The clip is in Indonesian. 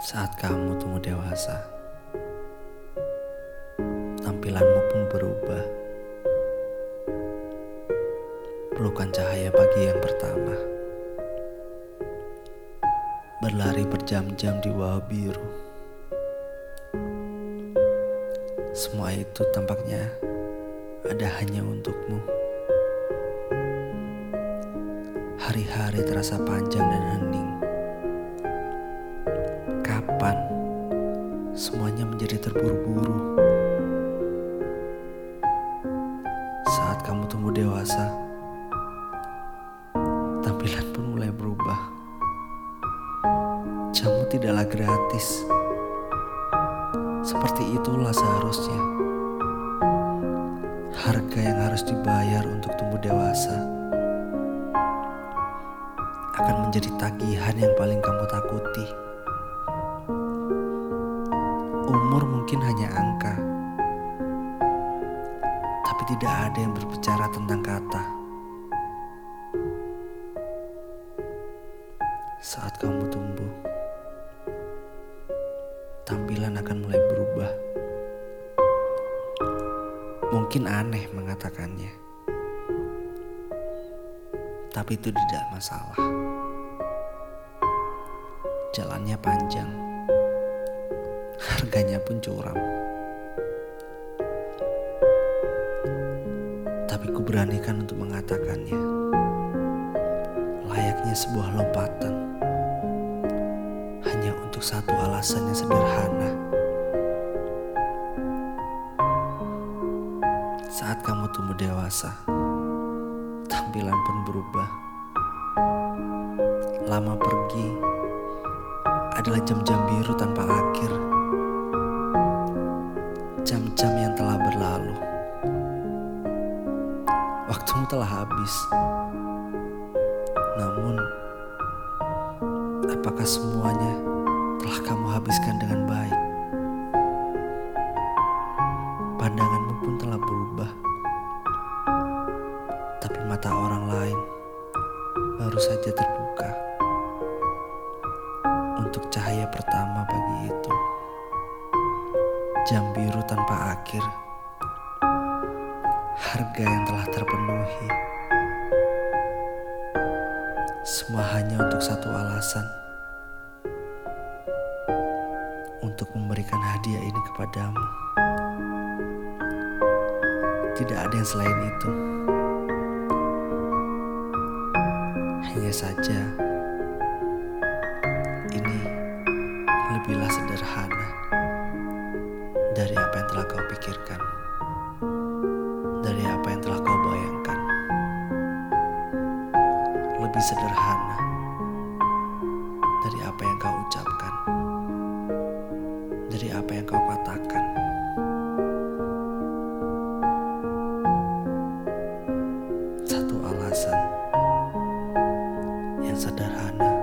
Saat kamu tumbuh dewasa, tampilanmu pun berubah. Pelukan cahaya pagi yang pertama, berlari berjam-jam di bawah biru. Semua itu tampaknya ada hanya untukmu. Hari-hari terasa panjang dan hening. Semuanya menjadi terburu-buru? Saat kamu tumbuh dewasa, tampilan pun mulai berubah. Jamu tidaklah gratis. Seperti itulah seharusnya. Harga yang harus dibayar untuk tumbuh dewasa akan menjadi tagihan yang paling kamu takuti. Umur mungkin hanya angka, tapi tidak ada yang berbicara tentang kata. Saat kamu tumbuh, tampilan akan mulai berubah. Mungkin aneh mengatakannya, tapi itu tidak masalah. Jalannya panjang, harganya pun curam. Tapi ku beranikan untuk mengatakannya, layaknya sebuah lompatan, hanya untuk satu alasan yang sederhana. Saat kamu tumbuh dewasa, tampilan pun berubah. Lama pergi adalah jam-jam biru tanpa akhir. Telah habis. Namun, apakah semuanya telah kamu habiskan dengan baik? Pandanganmu pun telah berubah. Tapi mata orang lain baru saja terbuka untuk cahaya pertama pagi itu. Jam biru tanpa akhir. Harga yang telah terpenuhi. Semua hanya untuk satu alasan. Untuk memberikan hadiah ini kepadamu. Tidak ada yang selain itu. Hanya saja sederhana dari apa yang kau ucapkan, dari apa yang kau katakan. Satu alasan yang sederhana.